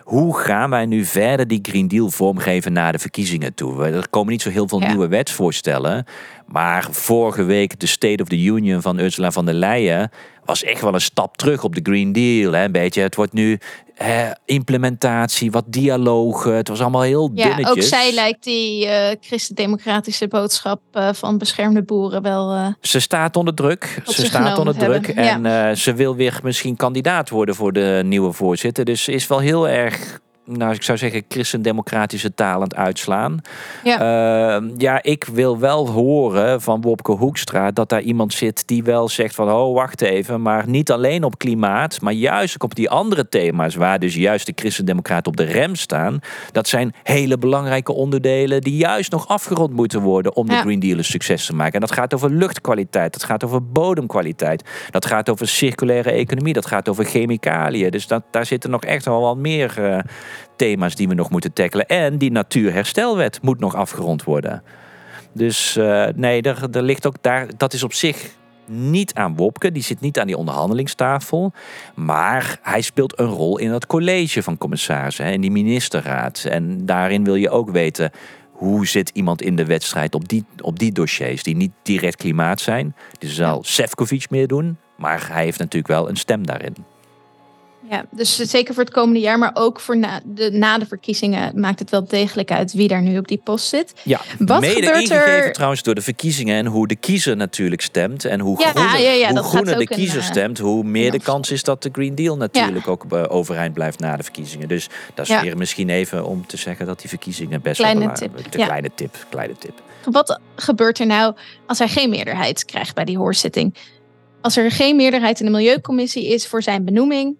Hoe gaan wij nu verder die Green Deal vormgeven naar de verkiezingen toe? Er komen niet zo heel veel nieuwe wetsvoorstellen. Maar vorige week de State of the Union van Ursula von der Leyen was echt wel een stap terug op de Green Deal. Hè? Een beetje, het wordt nu hè, implementatie, wat dialogen. Het was allemaal heel ja, dunnetjes. Ook zij lijkt die uh, christendemocratische boodschap uh, van beschermde boeren wel... Uh, ze staat onder druk. Ze staat onder druk. En ze wil weer misschien kandidaat worden voor de nieuwe voorzitter. Dus ze is wel heel erg nou, ik zou zeggen, christendemocratische taal aan het uitslaan. Ja. Uh, ja, ik wil wel horen van Wopke Hoekstra dat daar iemand zit die wel zegt van, oh, wacht even, maar niet alleen op klimaat, maar juist ook op die andere thema's waar dus juist de christendemocraten op de rem staan. Dat zijn hele belangrijke onderdelen die juist nog afgerond moeten worden om de Green Deal een succes te maken. En dat gaat over luchtkwaliteit, dat gaat over bodemkwaliteit, dat gaat over circulaire economie, dat gaat over chemicaliën. Dus dat, daar zitten nog echt wel wat meer... Uh, thema's die we nog moeten tackelen. En die natuurherstelwet moet nog afgerond worden. Dus uh, nee, er, er ligt ook daar, dat is op zich niet aan Wopke, die zit niet aan die onderhandelingstafel. Maar hij speelt een rol in het college van commissarissen, in die ministerraad. En daarin wil je ook weten hoe zit iemand in de wedstrijd op die, op die dossiers die niet direct klimaat zijn. Dus zal Sefcovic meer doen, maar hij heeft natuurlijk wel een stem daarin. Ja, dus zeker voor het komende jaar, maar ook voor na de, na de verkiezingen maakt het wel degelijk uit wie daar nu op die post zit. Ja, Wat mede gebeurt er trouwens door de verkiezingen en hoe de kiezer natuurlijk stemt en hoe ja, groener, ja, ja, hoe groener de kiezer eh, stemt, hoe meer de kans is dat de Green Deal natuurlijk ook uh, overeind blijft na de verkiezingen. Dus dat is weer misschien even om te zeggen dat die verkiezingen best kleine wel belangrijk zijn. Kleine tip, kleine tip. Wat gebeurt er nou als hij geen meerderheid krijgt bij die hoorzitting? Als er geen meerderheid in de Milieucommissie is voor zijn benoeming,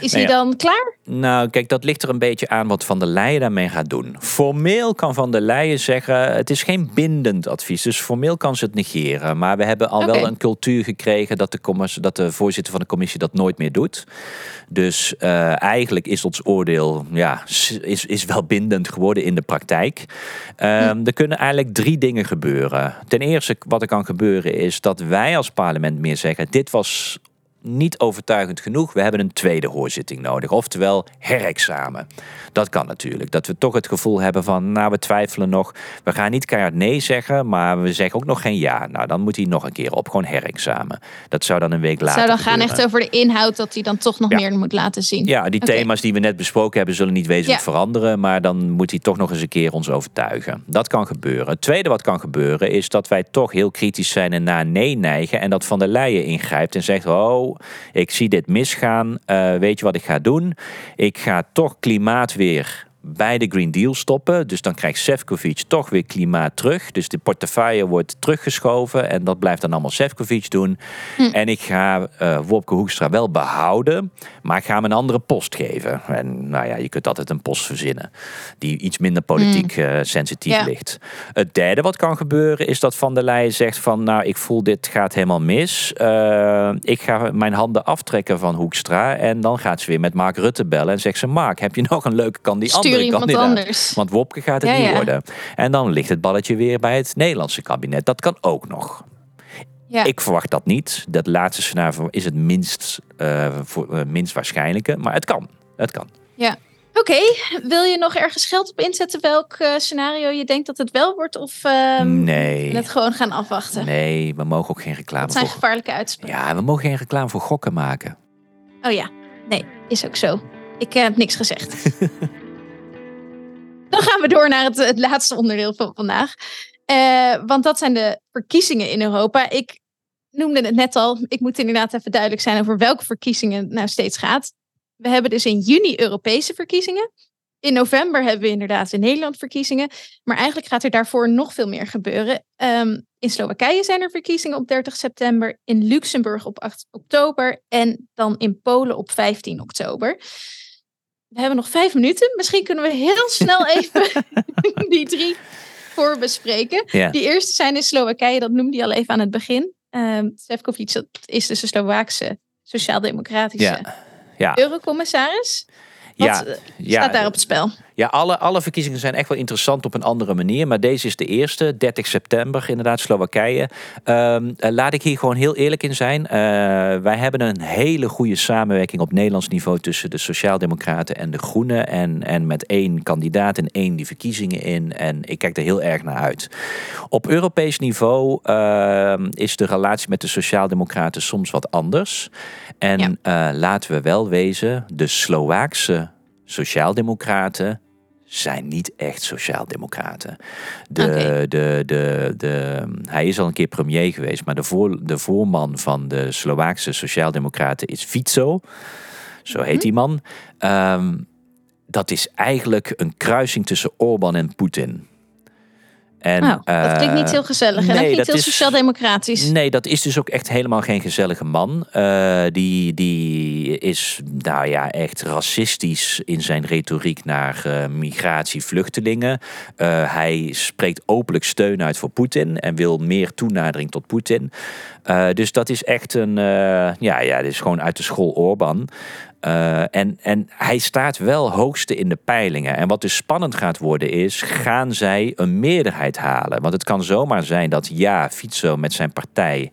is hij dan klaar? Nou, kijk, dat ligt er een beetje aan wat Van der Leyen daarmee gaat doen. Formeel kan Van der Leyen zeggen, het is geen bindend advies. Dus formeel kan ze het negeren. Maar we hebben al wel een cultuur gekregen dat de, dat de voorzitter van de commissie dat nooit meer doet. Dus uh, eigenlijk is ons oordeel ja, is, is wel bindend geworden in de praktijk. Um, Er kunnen eigenlijk drie dingen gebeuren. Ten eerste, wat er kan gebeuren is dat wij als parlement meer zeggen: dit was niet overtuigend genoeg. We hebben een tweede hoorzitting nodig. Oftewel herexamen. Dat kan natuurlijk. Dat we toch het gevoel hebben van, nou we twijfelen nog. We gaan niet keihard nee zeggen, maar we zeggen ook nog geen ja. Nou, dan moet hij nog een keer op. Gewoon herexamen. Dat zou dan een week later zou dan gaan echt over de inhoud dat hij dan toch nog meer moet laten zien. Ja, die thema's die we net besproken hebben zullen niet wezenlijk veranderen. Maar dan moet hij toch nog eens een keer ons overtuigen. Dat kan gebeuren. Het tweede wat kan gebeuren is dat wij toch heel kritisch zijn en naar nee neigen. En dat Van der Leyen ingrijpt en zegt, oh ik zie dit misgaan. Uh, weet je wat ik ga doen? Ik ga toch klimaat weer bij de Green Deal stoppen. Dus dan krijgt Sefcovic toch weer klimaat terug. Dus de portefeuille wordt teruggeschoven en dat blijft dan allemaal Sefcovic doen. Hm. En ik ga uh, Wopke Hoekstra wel behouden, maar ik ga hem een andere post geven. En nou ja, je kunt altijd een post verzinnen die iets minder politiek hm. uh, sensitief ligt. Het derde wat kan gebeuren is dat Van der Leyen zegt van nou, ik voel dit gaat helemaal mis. Uh, ik ga mijn handen aftrekken van Hoekstra en dan gaat ze weer met Mark Rutte bellen en zegt ze Mark, heb je nog een leuke kandidaat? Iemand anders. Want Wopke gaat het niet worden. En dan ligt het balletje weer bij het Nederlandse kabinet. Dat kan ook nog. Ja. Ik verwacht dat niet. Dat laatste scenario is het minst, uh, voor, uh, minst waarschijnlijke. Maar het kan. Het kan. Ja. Oké, wil je nog ergens geld op inzetten welk uh, scenario je denkt dat het wel wordt? Of uh, nee. net gewoon gaan afwachten? Nee, we mogen ook geen reclame dat zijn gevaarlijke uitspraken. Ja, we mogen geen reclame voor gokken maken. Oh ja, nee, is ook zo. Ik heb niks gezegd. [LAUGHS] Dan gaan we door naar het, het laatste onderdeel van vandaag. Uh, want dat zijn de verkiezingen in Europa. Ik noemde het net al. Ik moet inderdaad even duidelijk zijn over welke verkiezingen het nou steeds gaat. We hebben dus in juni Europese verkiezingen. In november hebben we inderdaad in Nederland verkiezingen. Maar eigenlijk gaat er daarvoor nog veel meer gebeuren. Um, in Slowakije zijn er verkiezingen op 30 september. In Luxemburg op 8 oktober. En dan in Polen op 15 oktober. We hebben nog vijf minuten. Misschien kunnen we heel snel even [LAUGHS] die drie voor bespreken. Die eerste zijn in Slowakije, dat noemde je al even aan het begin. Um, Sefcovic, dat is dus de Slovaakse sociaal-democratische ja. ja. eurocommissaris. Wat ja, staat daar op het spel? Ja, alle, alle verkiezingen zijn echt wel interessant op een andere manier. Maar deze is de eerste, 30 september, inderdaad, Slowakije. Um, laat ik hier gewoon heel eerlijk in zijn. Uh, wij hebben een hele goede samenwerking op Nederlands niveau tussen de Sociaaldemocraten en de Groenen. En, en met één kandidaat en één die verkiezingen in. En ik kijk er heel erg naar uit. Op Europees niveau uh, is de relatie met de Sociaaldemocraten soms wat anders. En ja. uh, laten we wel wezen, de Slovaakse Sociaaldemocraten zijn niet echt sociaaldemocraten. De, de, de, de, hij is al een keer premier geweest, maar de, voor, de voorman van de Slovaakse sociaaldemocraten is Fico. Zo heet mhm. die man. Um, dat is eigenlijk een kruising tussen Orbán en Poetin. En, oh, dat klinkt niet heel gezellig en nee, niet heel sociaal-democratisch. Nee, dat is dus ook echt helemaal geen gezellige man. Uh, die, die is, nou ja, echt racistisch in zijn retoriek naar uh, migratie, vluchtelingen. Uh, hij spreekt openlijk steun uit voor Poetin en wil meer toenadering tot Poetin. dus dat is echt een, ja, ja, dit is gewoon uit de school Orbán. Uh, en, en hij staat wel hoogste in de peilingen. En wat dus spannend gaat worden is, gaan zij een meerderheid halen? Want het kan zomaar zijn dat ja, Fico met zijn partij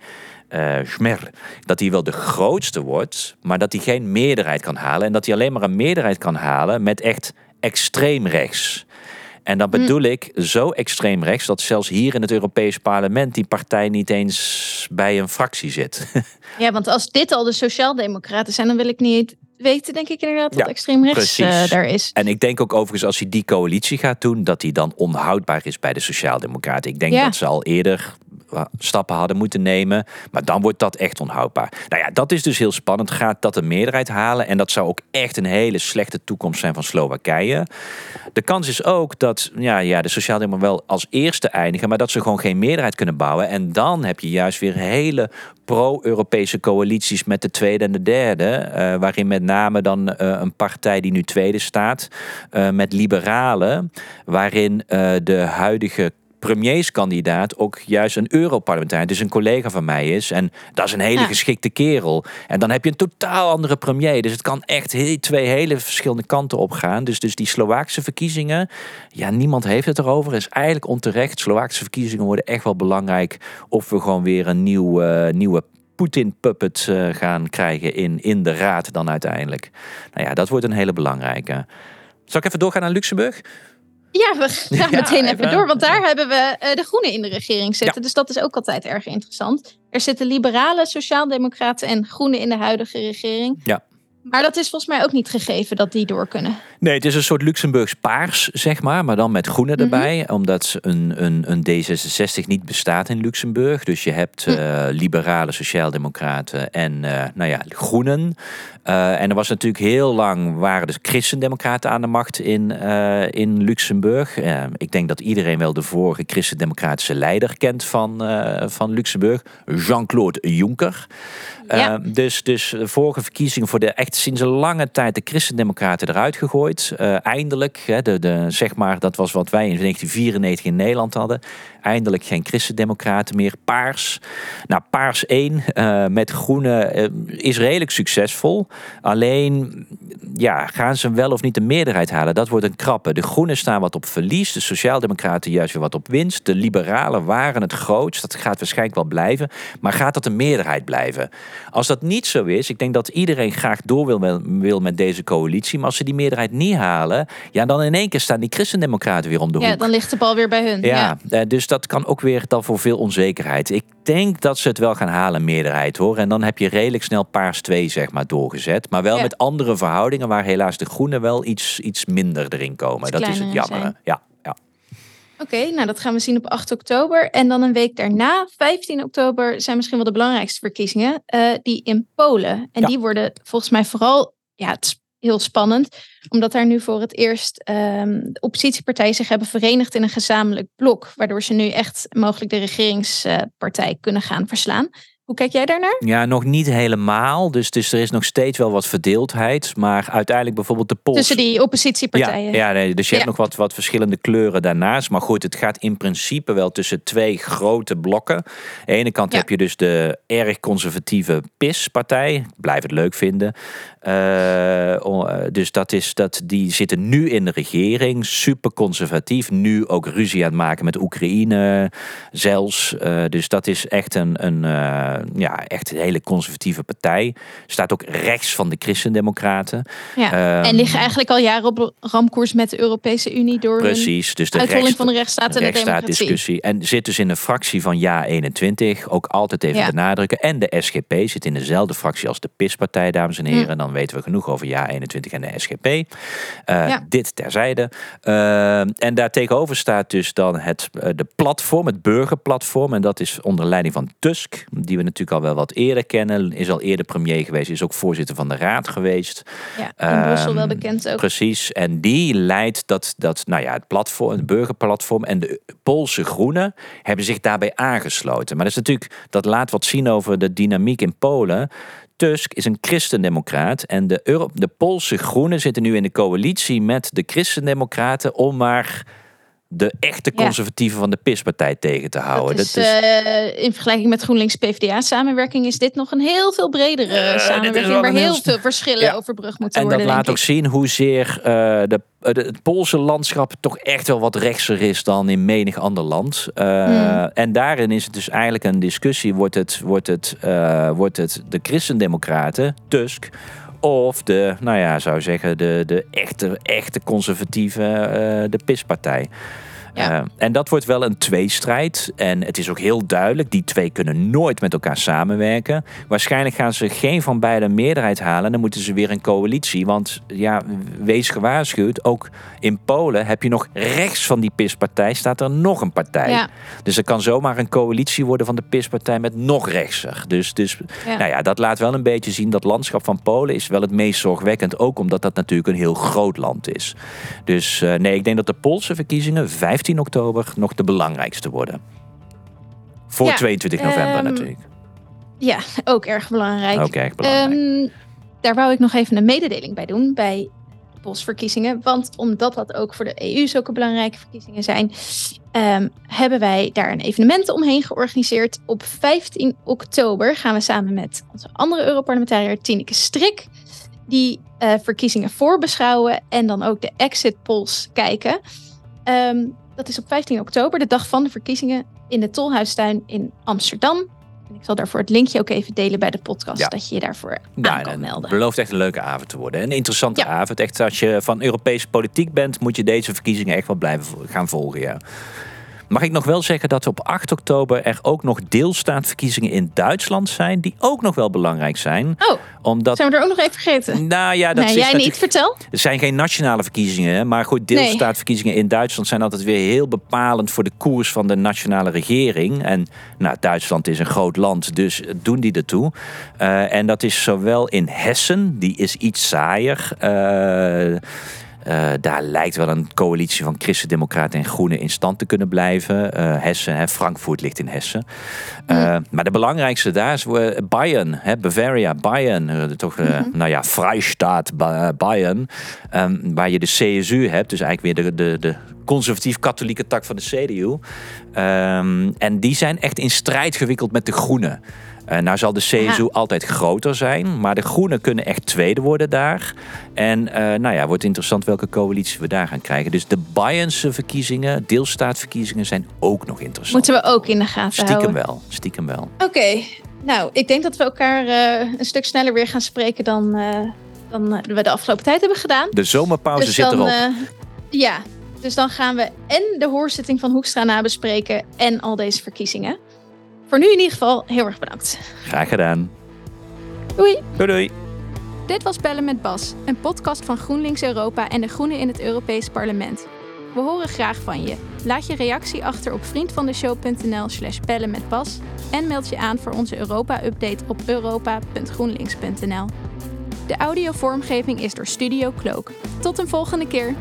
uh, Schmer, dat hij wel de grootste wordt, maar dat hij geen meerderheid kan halen. En dat hij alleen maar een meerderheid kan halen met echt extreem rechts. En dan hm. bedoel ik zo extreem rechts dat zelfs hier in het Europees Parlement die partij niet eens bij een fractie zit. [LAUGHS] Ja, want als dit al de Sociaaldemocraten zijn, dan wil ik niet weten, denk ik inderdaad, dat extreem rechts uh, daar is. En ik denk ook overigens, als hij die coalitie gaat doen, dat hij dan onhoudbaar is bij de Sociaaldemocraten. Ik denk dat ze al eerder stappen hadden moeten nemen. Maar dan wordt dat echt onhoudbaar. Nou ja, dat is dus heel spannend. Gaat dat een meerderheid halen? En dat zou ook echt een hele slechte toekomst zijn van Slowakije. De kans is ook dat ja, ja, de Sociaaldemocraten wel als eerste eindigen, maar dat ze gewoon geen meerderheid kunnen bouwen. En dan heb je juist weer hele pro-Europese coalities met de tweede en de derde. Uh, waarin met name dan uh, een partij die nu tweede staat, uh, met liberalen, waarin de huidige premierskandidaat ook juist een Europarlementariër, dus een collega van mij is. En dat is een hele geschikte kerel. En dan heb je een totaal andere premier. Dus het kan echt heel, twee hele verschillende kanten op gaan. Dus, dus die Slovaakse verkiezingen, ja, niemand heeft het erover. Is eigenlijk onterecht. Slovaakse verkiezingen worden echt wel belangrijk. Of we gewoon weer een nieuw, uh, nieuwe Poetin-puppet uh, gaan krijgen in, in de raad dan uiteindelijk. Nou ja, dat wordt een hele belangrijke. Zal ik even doorgaan naar Luxemburg? Ja, we gaan meteen even, door. Want daar hebben we uh, de Groenen in de regering zitten. Dus dat is ook altijd erg interessant. Er zitten liberale, sociaaldemocraten en Groenen in de huidige regering. Ja. Maar dat is volgens mij ook niet gegeven dat die door kunnen. Nee, het is een soort Luxemburgs paars, zeg maar, maar dan met groene erbij. Mhm. Omdat een, een, een D66 niet bestaat in Luxemburg. Dus je hebt uh, liberale sociaaldemocraten en uh, nou ja, groenen. Uh, en er was natuurlijk heel lang, waren de christendemocraten aan de macht in, in Luxemburg. ik denk dat iedereen wel de vorige christendemocratische leider kent van, van Luxemburg. Jean-Claude Juncker. Ja. dus, dus de vorige verkiezingen voor de echt sinds een lange tijd de christendemocraten eruit gegooid. Eindelijk, hè, de, de, zeg maar, dat was wat wij in 1994 in Nederland hadden. Eindelijk geen christendemocraten meer. Paars. Nou, Paars 1 uh, eh, met groene is redelijk succesvol. Alleen, ja, gaan ze wel of niet de meerderheid halen? Dat wordt een krappe. De groenen staan wat op verlies. De sociaaldemocraten juist weer wat op winst. De liberalen waren het grootst. Dat gaat waarschijnlijk wel blijven. Maar gaat dat een meerderheid blijven? Als dat niet zo is, ik denk dat iedereen graag door wil, wil met deze coalitie. Maar als ze die meerderheid niet halen, ja, dan in één keer staan die christendemocraten weer om de hoek. Ja, dan ligt de bal weer bij hun. Ja, ja. Eh, dus dat kan ook weer dan voor veel onzekerheid. Ik denk dat ze het wel gaan halen, meerderheid hoor. En dan heb je redelijk snel paars 2 zeg maar doorgezet. Maar wel met andere verhoudingen waar helaas de groenen wel iets, iets minder erin komen. Dat is het jammer. Ja. Oké, nou dat gaan we zien op 8 oktober. En dan een week daarna, 15 oktober, zijn misschien wel de belangrijkste verkiezingen. Uh, die in Polen. En die worden volgens mij vooral, ja, het heel spannend. Omdat daar nu voor het eerst um, de oppositiepartijen zich hebben verenigd in een gezamenlijk blok. Waardoor ze nu echt mogelijk de regeringspartij kunnen gaan verslaan. Hoe kijk jij daarnaar? Ja, nog niet helemaal. Dus, dus er is nog steeds wel wat verdeeldheid. Maar uiteindelijk bijvoorbeeld de. Tussen die oppositiepartijen. Ja, ja nee, dus je hebt nog wat, wat verschillende kleuren daarnaast. Maar goed, het gaat in principe wel tussen twee grote blokken. Aan de ene kant heb je dus de erg conservatieve PIS-partij. Blijf het leuk vinden. Uh, dus dat is, dat, die zitten nu in de regering, super conservatief. Nu ook ruzie aan het maken met Oekraïne zelfs. Uh, dus dat is echt een, een, uh, ja, echt een hele conservatieve partij. Staat ook rechts van de christendemocraten. Ja, um, en liggen eigenlijk al jaren op ramkoers met de Europese Unie door precies, dus de uitholling van de rechtsstaat en de democratie. discussie. En zit dus in een fractie van Ja 21, ook altijd even ja. benadrukken. En de SGP zit in dezelfde fractie als de PIS-partij, dames en heren. Hm. Dan weten we genoeg over Ja 21 en de SGP. Uh, ja. Dit terzijde. Uh, en daartegenover staat dus dan het uh, de platform, het burgerplatform. En dat is onder leiding van Tusk, die we natuurlijk al wel wat eerder kennen. Is al eerder premier geweest, is ook voorzitter van de raad geweest. Ja, in Brussel wel bekend ook. Precies. En die leidt dat, dat nou ja, het platform, het burgerplatform en de Poolse Groenen hebben zich daarbij aangesloten. Maar dat is natuurlijk, dat laat wat zien over de dynamiek in Polen. Tusk is een christendemocraat en de, Euro de Poolse Groenen zitten nu in de coalitie met de christendemocraten om maar de echte conservatieven van de PIS-partij tegen te houden. Dat is, uh, in vergelijking met GroenLinks-PVDA-samenwerking is dit nog een heel veel bredere uh, samenwerking waar heel veel verschillen ja. overbrugd moeten en worden. En dat laat ook zien hoezeer uh, de, de, het Poolse landschap toch echt wel wat rechtser is dan in menig ander land. Hmm. En daarin is het dus eigenlijk een discussie: wordt het, wordt het, wordt het de christendemocraten, Tusk of de, nou ja, zou zeggen, de, de echte, echte conservatieve, uh, de PIS-partij. Ja. Uh, en dat wordt wel een tweestrijd. En het is ook heel duidelijk, die twee kunnen nooit met elkaar samenwerken. Waarschijnlijk gaan ze geen van beide meerderheid halen. Dan moeten ze weer een coalitie. Want ja, wees gewaarschuwd, ook in Polen heb je nog rechts van die PIS-partij staat er nog een partij. Ja. Dus er kan zomaar een coalitie worden van de PIS-partij met nog rechtser. Dus, dus ja. Nou ja, dat laat wel een beetje zien dat landschap van Polen is wel het meest zorgwekkend. Ook omdat dat natuurlijk een heel groot land is. Dus uh, nee, ik denk dat de Poolse verkiezingen 15 15 oktober nog de belangrijkste worden. Voor 22 november um, natuurlijk. Ja, ook erg belangrijk. Ook erg belangrijk. Um, daar wou ik nog even een mededeling bij doen bij verkiezingen. Want omdat dat ook voor de EU zulke belangrijke verkiezingen zijn, um, hebben wij daar een evenement omheen georganiseerd. Op 15 oktober gaan we samen met onze andere Europarlementariër Tineke Strik die uh, verkiezingen voorbeschouwen en dan ook de exit polls kijken. Um, dat is op 15 oktober, de dag van de verkiezingen in de Tolhuistuin in Amsterdam. En ik zal daarvoor het linkje ook even delen bij de podcast, dat je je daarvoor ja, aan kan melden. Het belooft echt een leuke avond te worden. Een interessante avond. Echt, als je van Europese politiek bent, moet je deze verkiezingen echt wel blijven gaan volgen. Ja. Mag ik nog wel zeggen dat op 8 oktober er ook nog deelstaatverkiezingen in Duitsland zijn, die ook nog wel belangrijk zijn. Oh, omdat... zijn we er ook nog even vergeten? Nou ja, dat nee, is jij niet, vertel. Er zijn geen nationale verkiezingen, maar goed, deelstaatverkiezingen in Duitsland zijn altijd weer heel bepalend voor de koers van de nationale regering. En nou, Duitsland is een groot land, dus doen die ertoe. Uh, en dat is zowel in Hessen, die is iets saaier. Uh, uh, daar lijkt wel een coalitie van Christen-Democraten en Groenen in stand te kunnen blijven. Uh, Hessen, hè, Frankfurt ligt in Hessen. Uh, Maar de belangrijkste daar is Bayern, hè, Bavaria, Bayern. toch, mm -hmm. nou ja, Freistaat Bayern. Um, waar je de CSU hebt, dus eigenlijk weer de, de, de conservatief-katholieke tak van de CDU. Um, ehm, en die zijn echt in strijd gewikkeld met de Groenen. Uh, nou zal de CSU altijd groter zijn, maar de Groenen kunnen echt tweede worden daar. En uh, nou ja, wordt interessant welke coalitie we daar gaan krijgen. Dus de Bayernse verkiezingen, deelstaatverkiezingen, zijn ook nog interessant. Moeten we ook in de gaten stiekem houden. Wel, stiekem wel. Oké, nou ik denk dat we elkaar uh, een stuk sneller weer gaan spreken dan, dan we de afgelopen tijd hebben gedaan. De zomerpauze dus zit dan, erop. ja, dus dan gaan we en de hoorzitting van Hoekstra nabespreken en al deze verkiezingen. Voor nu in ieder geval heel erg bedankt. Graag gedaan. Doei. Doei doei. Dit was Bellen met Bas, een podcast van GroenLinks Europa en de Groenen in het Europees Parlement. We horen graag van je. Laat je reactie achter op vriendvandeshow.nl slash bellen met Bas en meld je aan voor onze Europa-update op europa.groenlinks.nl. De audiovormgeving is door Studio Cloak. Tot een volgende keer!